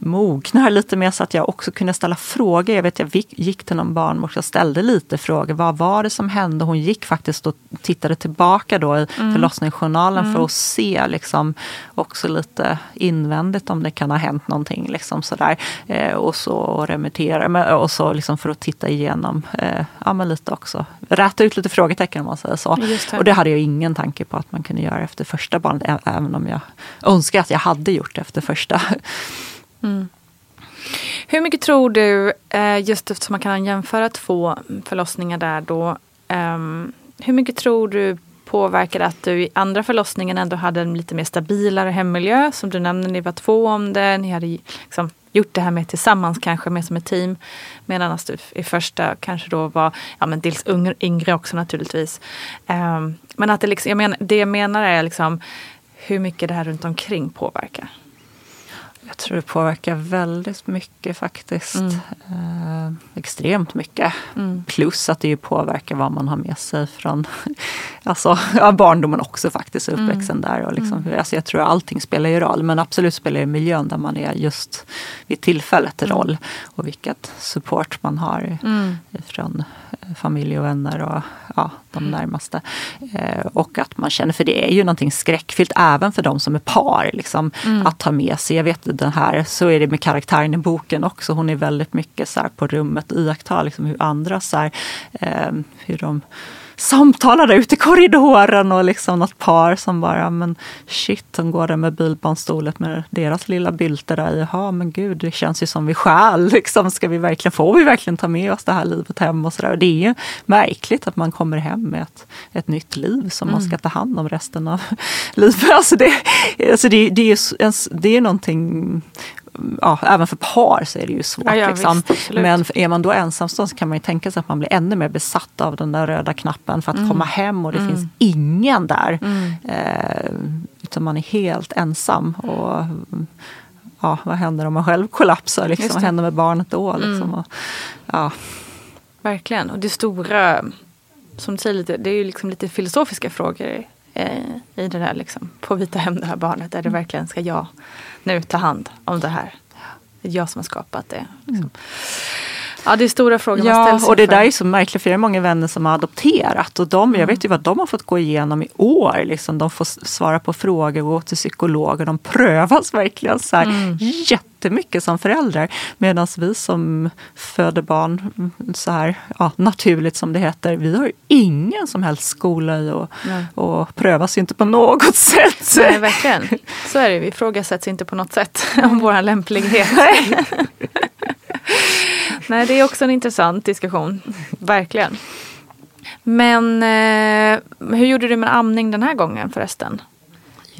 mognar lite mer så att jag också kunde ställa frågor. Jag vet jag gick- till någon barnmorska och ställde lite frågor. Vad var det som hände? Hon gick faktiskt och tittade tillbaka då i Mm. förlossningsjournalen för Mm. att se liksom också lite invändigt om det kan ha hänt någonting. Liksom sådär. Eh, och så remittera och så liksom för att titta igenom eh, ja, men lite också. Räta ut lite frågetecken om man säger så. Det. Och det hade jag ingen tanke på att man kunde göra efter första barnet. Även om jag önskar att jag hade gjort det efter första. Mm. Hur mycket tror du, eh, just eftersom man kan jämföra två förlossningar där då, ehm, hur mycket tror du påverkade att du i andra förlossningen ändå hade en lite mer stabilare hemmiljö? Som du nämnde, ni var två om det, ni hade liksom gjort det här med tillsammans kanske, mer som ett team. Medan du i första kanske då var, ja men dels yngre, också naturligtvis. Ehm, men att det liksom, jag menar, det jag menar är liksom hur mycket det här runt omkring påverkar. Jag tror det påverkar väldigt mycket faktiskt. Mm. Eh, extremt mycket. Mm. Plus att det ju påverkar vad man har med sig från alltså, ja, barndomen också faktiskt. Uppväxten där. Och liksom, Mm. alltså, jag tror allting spelar ju roll. Men absolut spelar ju miljön där man är just vid tillfället Mm. roll. Och vilket support man har Mm. från familj och vänner och ja, de närmaste. Eh, och att man känner, för det är ju någonting skräckfyllt även för de som är par. Liksom, Mm. Att ta med sig, jag vet den här, så är det med karaktären i boken också. Hon är väldigt mycket så här på rummet, iaktta liksom hur andra så här, eh, hur de samtalar där ute i korridoren och liksom något par som bara, men shit, de går där med bilbarnstolet med deras lilla bylte där i. Ja, men gud, det känns ju som vi stjäl. Liksom, ska vi verkligen, får vi verkligen ta med oss det här livet hem och sådär? Det är ju märkligt att man kommer hem med ett, ett nytt liv som man ska ta hand om resten av livet. Alltså det, alltså det, det är ju en det är någonting Ja, även för par så är det ju svårt. Ja, ja, liksom. visst. Men är man då ensamstående så kan man ju tänka sig att man blir ännu mer besatt av den där röda knappen för att Mm. komma hem och det Mm. finns ingen där. Mm. Eh, utan man är helt ensam. Och, ja, vad händer om man själv kollapsar? Liksom? Vad händer med barnet då? Liksom? Mm. Och, ja. Verkligen. Och det stora, som du säger, lite, det är ju liksom lite filosofiska frågor eh, i det där. Liksom. Få vi ta hem det här barnet? Är det verkligen, ska jag nu ta hand om det här? Det är jag som har skapat det. Liksom. Ja, det är stora frågor man Ja, ställs och det inför. där är så märkligt för jag har många vänner som har adopterat och de, Mm. jag vet ju vad de har fått gå igenom i år. Liksom, de får svara på frågor, gå till psykologer, de prövas verkligen så här Mm. Jättemycket som föräldrar. Medan vi som föder barn så här ja, naturligt som det heter, vi har ingen som helst skola i och, Nej. och prövas inte på något sätt. Nej, verkligen. Så är det. Vi ifrågasätts inte på något sätt om vår lämplighet. Nej, det är också en intressant diskussion. Verkligen. Men eh, hur gjorde du med amning den här gången förresten?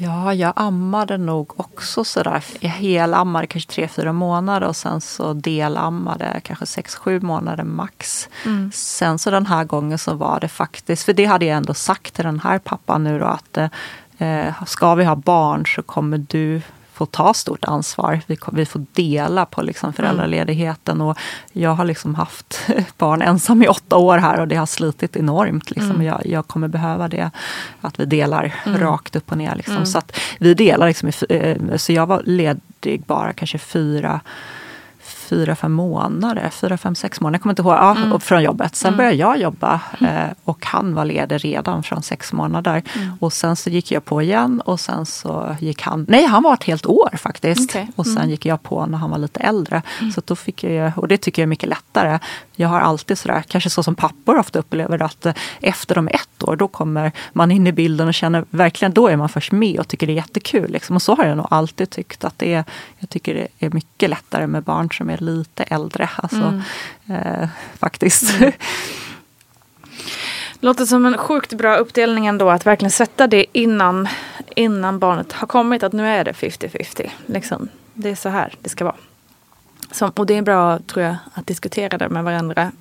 Ja, jag ammade nog också sådär. Jag helammade kanske tre, fyra månader och sen så delammade kanske sex, sju månader max. Mm. Sen så den här gången så var det faktiskt, för det hade jag ändå sagt till den här pappan nu då att eh, ska vi ha barn så kommer du får ta stort ansvar. Vi, vi får dela på liksom föräldraledigheten. Och jag har liksom haft barn ensam i åtta år här och det har slitit enormt. Liksom. Mm. Jag, jag, kommer behöva det, att vi delar mm. rakt upp och ner. Liksom. Mm. Så vi delar, liksom, eh, så jag var ledig bara kanske fyra fyra, fem månader, fyra, fem, sex månader, jag kommer inte ihåg, ja, mm. från jobbet. Sen mm. började jag jobba eh, och han var ledig redan från sex månader. Mm. Och sen så gick jag på igen och sen så gick han, nej han var ett helt år faktiskt. Okay. Och sen mm. gick jag på när han var lite äldre. Mm. Så då fick jag, och det tycker jag är mycket lättare. Jag har alltid sådär, kanske så som pappor ofta upplever att eh, efter de ett år, då kommer man in i bilden och känner verkligen, då är man först med och tycker det är jättekul. Liksom. Och så har jag nog alltid tyckt att det är, jag tycker det är mycket lättare med barn som är lite äldre. Alltså, mm. eh, faktiskt. Mm. Låter som en sjukt bra uppdelning ändå att verkligen sätta det innan, innan barnet har kommit. Att nu är det 50-50. Liksom. Det är så här det ska vara. Som, och det är bra tror jag att diskutera det med varandra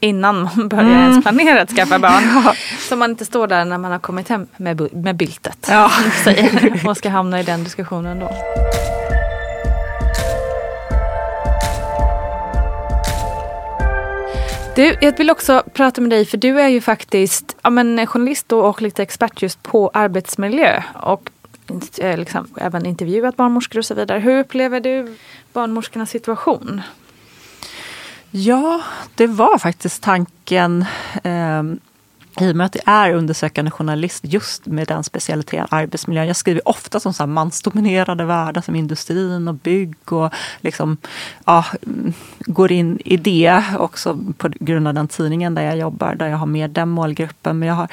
innan man börjar mm. ens planera att skaffa barn. ja. Så man inte står där när man har kommit hem med, med byltet. Ja. och ska hamna i den diskussionen då. Du, jag vill också prata med dig för du är ju faktiskt ja, men, journalist och lite expert just på arbetsmiljö. Och eh, liksom, även intervjuat barnmorskor och så vidare. Hur upplever du barnmorskornas situation? Ja, det var faktiskt tanken eh, i och med att det är undersökande journalist just med den specialiteten arbetsmiljön. Jag skriver ofta som så mansdominerade världar som industrin och bygg och liksom, ja, går in i det också på grund av den tidningen där jag jobbar, där jag har med den målgruppen. Men jag har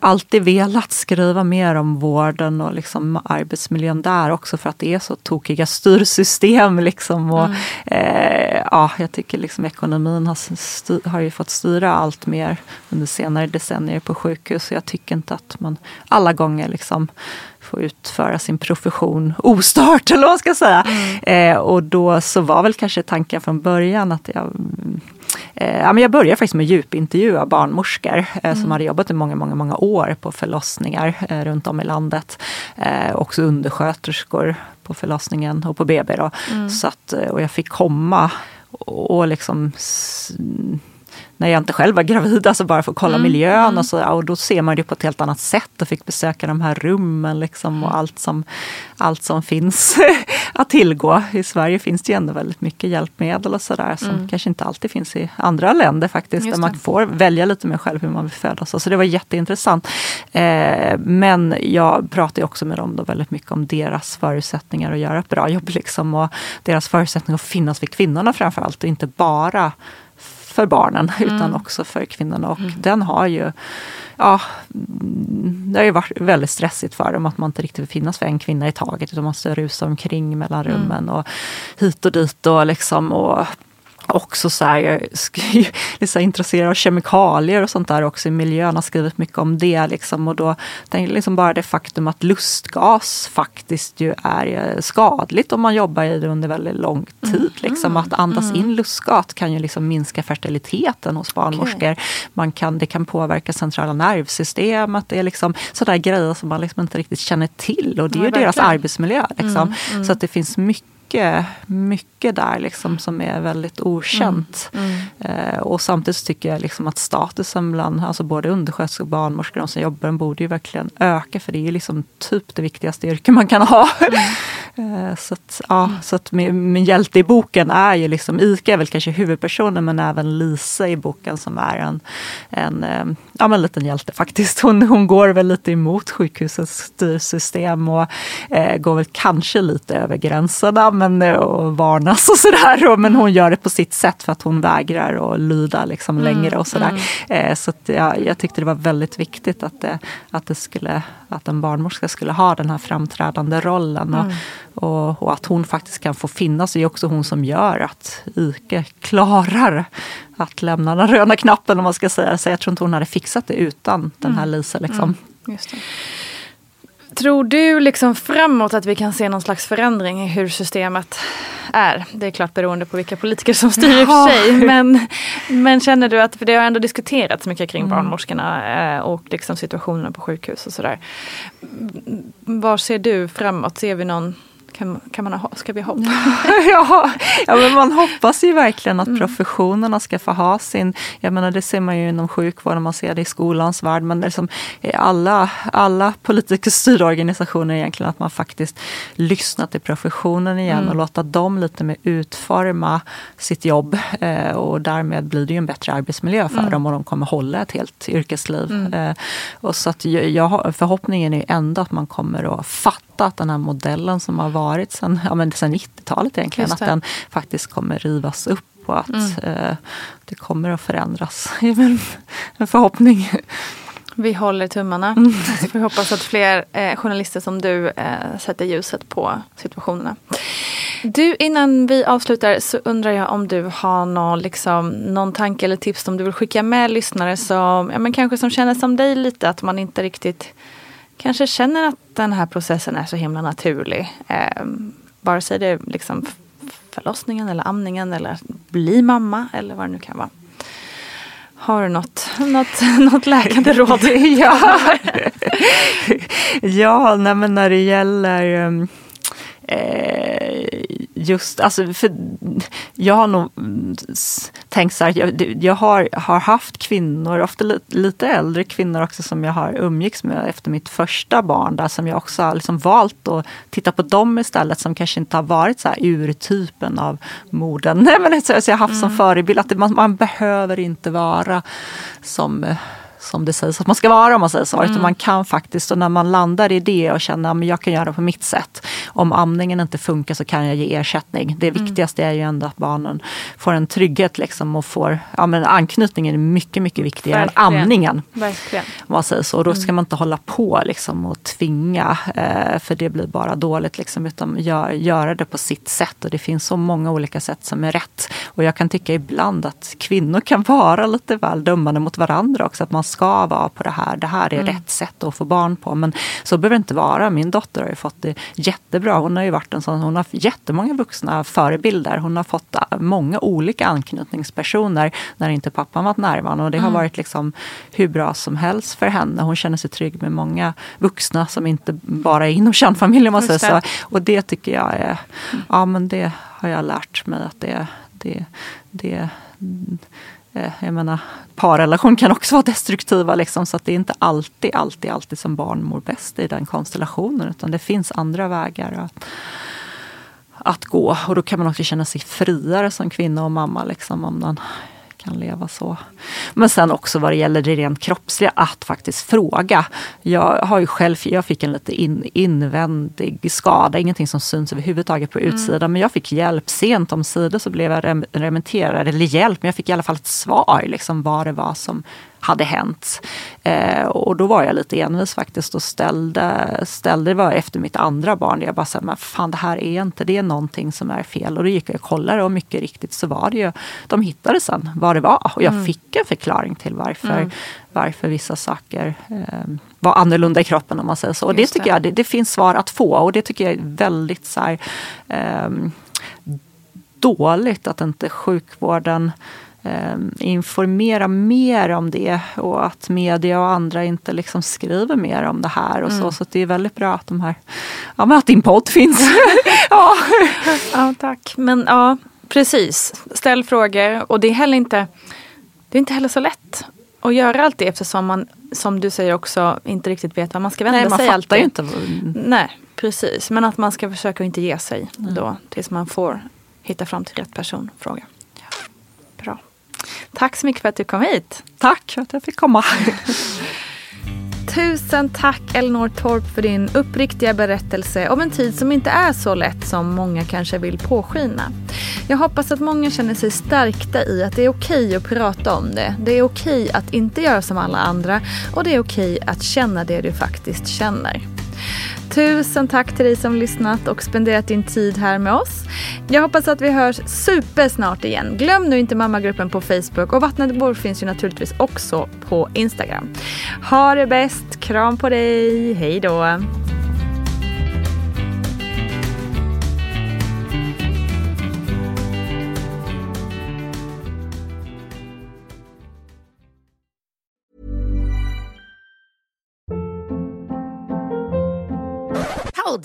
alltid velat skriva mer om vården och liksom arbetsmiljön där också för att det är så tokiga styrsystem. Liksom och, mm. eh, ja, jag tycker liksom ekonomin har, styr, har ju fått styra allt mer under senare decennier på sjukhus. Jag tycker inte att man alla gånger liksom får utföra sin profession ostört eller vad man ska säga. Mm. Eh, och då så var väl kanske tanken från början att jag ja, men jag började faktiskt med djupintervjua barnmorskor eh, mm. som hade jobbat i många, många, många år på förlossningar eh, runt om i landet. Eh, också undersköterskor på förlossningen och på BB. Då. Mm. Så att, eh, och jag fick komma och, och liksom när jag inte själv var gravid, alltså bara för att kolla mm, miljön mm. och så. Och då ser man det på ett helt annat sätt och fick besöka de här rummen liksom och allt som, allt som finns att tillgå. I Sverige finns det ju ändå väldigt mycket hjälpmedel och sådär som mm. kanske inte alltid finns i andra länder faktiskt. Där man får välja lite mer själv hur man vill födas. Så det var jätteintressant. Eh, men jag pratade också med dem då väldigt mycket om deras förutsättningar att göra ett bra jobb liksom och deras förutsättningar att finnas för kvinnorna framför allt och inte bara för barnen mm. utan också för kvinnorna. Och mm. den har ju ja, det har ju varit väldigt stressigt för dem att man inte riktigt vill finnas för en kvinna i taget utan man måste rusa omkring mellan mm. rummen mm. och hit och dit och liksom och också så här, jag är så intresserad av kemikalier och sånt där också i miljön, har skrivit mycket om det. Liksom, och då tänker liksom bara det faktum att lustgas faktiskt ju är skadligt om man jobbar i det under väldigt lång tid. Mm. Liksom, att andas mm. in lustgas kan ju liksom minska fertiliteten hos barnmorskor. Okay. Man kan, det kan påverka centrala nervsystemet. Det är liksom sådana grejer som man liksom inte riktigt känner till och det är ja, ju verkligen. deras arbetsmiljö. Liksom. Mm. mm. Så att det finns mycket mycket, mycket där liksom som är väldigt okänt. Mm. Mm. Eh, och samtidigt tycker jag liksom att statusen bland alltså både undersköterskor och barnmorskor, de som jobbar, borde ju verkligen öka. För det är ju liksom typ det viktigaste yrke man kan ha. Eh, så att, ja, så att min, min hjälte i boken är ju liksom, Ika är väl kanske huvudpersonen men även Lisa i boken som är en, en eh, ja, men liten hjälte faktiskt. Hon, hon går väl lite emot sjukhusets styrsystem och eh, går väl kanske lite över gränserna men, eh, och varnas och sådär. Men hon gör det på sitt sätt för att hon vägrar att lyda liksom mm, längre och sådär. Mm. Eh, så att, ja, jag tyckte det var väldigt viktigt att, det, att, det skulle, att en barnmorska skulle ha den här framträdande rollen. Och, mm. och, och, att hon faktiskt kan få finnas. Det är också hon som gör att Ike klarar att lämna den röda knappen om man ska säga. Så jag tror inte hon hade fixat det utan den här mm. Lisa. Liksom. Mm. Tror du liksom framåt att vi kan se någon slags förändring i hur systemet är? Det är klart beroende på vilka politiker som styr i och för sig. Men, men känner du att, för det har ändå diskuterats mycket kring mm. barnmorskorna eh, och liksom situationen på sjukhus och sådär. Var ser du framåt? Ser vi någon Kan, kan man ha, ska vi hoppa? ja, ja, men man hoppas ju verkligen att Mm. professionerna ska få ha sin... Jag menar, det ser man ju inom sjukvården, man ser det i skolans värld. Men det är liksom, i alla, alla politiskt styrda organisationer egentligen att man faktiskt lyssnar till professionen igen Mm. och låta dem lite mer utforma sitt jobb. Eh, och därmed blir det ju en bättre arbetsmiljö för Mm. dem och de kommer hålla ett helt yrkesliv. Mm. Eh, och så att jag, jag, förhoppningen är ju ändå att man kommer att fatta att den här modellen som har varit sedan, ja, men sedan 90-talet egentligen, att den faktiskt kommer rivas upp och att Mm. eh, det kommer att förändras. Det är en förhoppning. Vi håller tummarna. Mm. Vi hoppas att fler eh, journalister som du eh, sätter ljuset på situationerna. Du, innan vi avslutar så undrar jag om du har någon, liksom, någon tanke eller tips som du vill skicka med lyssnare som ja, men kanske som känner som dig lite att man inte riktigt kanske känner att den här processen är så himla naturlig. Eh, vare sig det är liksom förlossningen eller amningen eller att bli mamma eller vad det nu kan vara. Har du något, något, något läkande råd? ja, ja nej, men när det gäller um, eh, just, alltså, för jag har nog mm, tänkt så här, jag, jag har, har haft kvinnor, ofta li, lite äldre kvinnor också som jag har umgicks med efter mitt första barn, där som jag också har liksom valt att titta på dem istället som kanske inte har varit så här urtypen av moden. Nej, men så, så jag har haft som förebild att det, man, man behöver inte vara som som det sägs att man ska vara om man säger så. Utan man kan faktiskt, och när man landar i det och känner att jag kan göra det på mitt sätt. Om amningen inte funkar så kan jag ge ersättning. Det viktigaste är ju ändå att barnen får en trygghet liksom och får, ja men anknytningen är mycket, mycket viktigare Verkligen. än amningen. Verkligen. Om man säger så. Och då ska man inte hålla på liksom och tvinga, eh, för det blir bara dåligt. Liksom, utan gör, göra det på sitt sätt. Och det finns så många olika sätt som är rätt. Och jag kan tycka ibland att kvinnor kan vara lite väl dömande mot varandra också. Att man ska vara på det här, det här är Mm. rätt sätt att få barn på. Men så behöver det inte vara. Min dotter har ju fått det jättebra. Hon har ju varit en sån, hon har jättemånga vuxna förebilder. Hon har fått äh, många olika anknytningspersoner när inte pappan varit närvarande. Och det har Mm. varit liksom hur bra som helst för henne. Hon känner sig trygg med många vuxna som inte bara är inom kärnfamiljen. Man säger så. Och det tycker jag är, ja men det har jag lärt mig att det, det, det mm, Eh, jag menar, parrelation kan också vara destruktiva. Liksom, så att det är inte alltid, alltid, alltid som barn mår bäst i den konstellationen. Utan det finns andra vägar att, att gå. Och då kan man också känna sig friare som kvinna och mamma. Liksom, om man kan leva så. Men sen också vad det gäller det rent kroppsliga, att faktiskt fråga. Jag har ju själv, jag fick en lite in, invändig skada, ingenting som syns överhuvudtaget på utsidan. Men jag fick hjälp sent om sidor så blev jag rem, remitterad, eller hjälp, men jag fick i alla fall ett svar liksom vad det var som hade hänt. Eh, och då var jag lite envis faktiskt och ställde, ställde det var efter mitt andra barn. Jag bara sa, men fan det här är inte, det är någonting som är fel. Och då gick jag och kollade och mycket riktigt så var det ju, de hittade sen vad det var. Och jag Mm. fick en förklaring till varför, Mm. varför vissa saker eh, var annorlunda i kroppen om man säger så. Och det Just tycker det. jag, det, det finns svar att få. Och det tycker jag är väldigt så här, ehm, dåligt att inte sjukvården eh, informera mer om det och att media och andra inte liksom skriver mer om det här. och Mm. Så, så det är väldigt bra att, de här, ja, men att din podd finns. ja. Ja, tack. Men ja, precis. Ställ frågor. Och det är heller inte, det är inte heller så lätt att göra allt det eftersom man, som du säger också, inte riktigt vet vad man ska vända Nej, man sig alltid. ju inte. Nej, precis. Men att man ska försöka inte ge sig då tills man får hitta fram till rätt person. Fråga. Tack så mycket för att du kom hit. Tack för att jag fick komma. Tusen tack Elinor Torp för din uppriktiga berättelse om en tid som inte är så lätt som många kanske vill påskina. Jag hoppas att många känner sig stärkta i att det är okej att prata om det. Det är okej att inte göra som alla andra och det är okej att känna det du faktiskt känner. Tusen tack till dig som lyssnat och spenderat din tid här med oss. Jag hoppas att vi hörs supersnart igen. Glöm nu inte mammagruppen på Facebook och Vattnet går finns ju naturligtvis också på Instagram. Ha det bäst, kram på dig, hej då!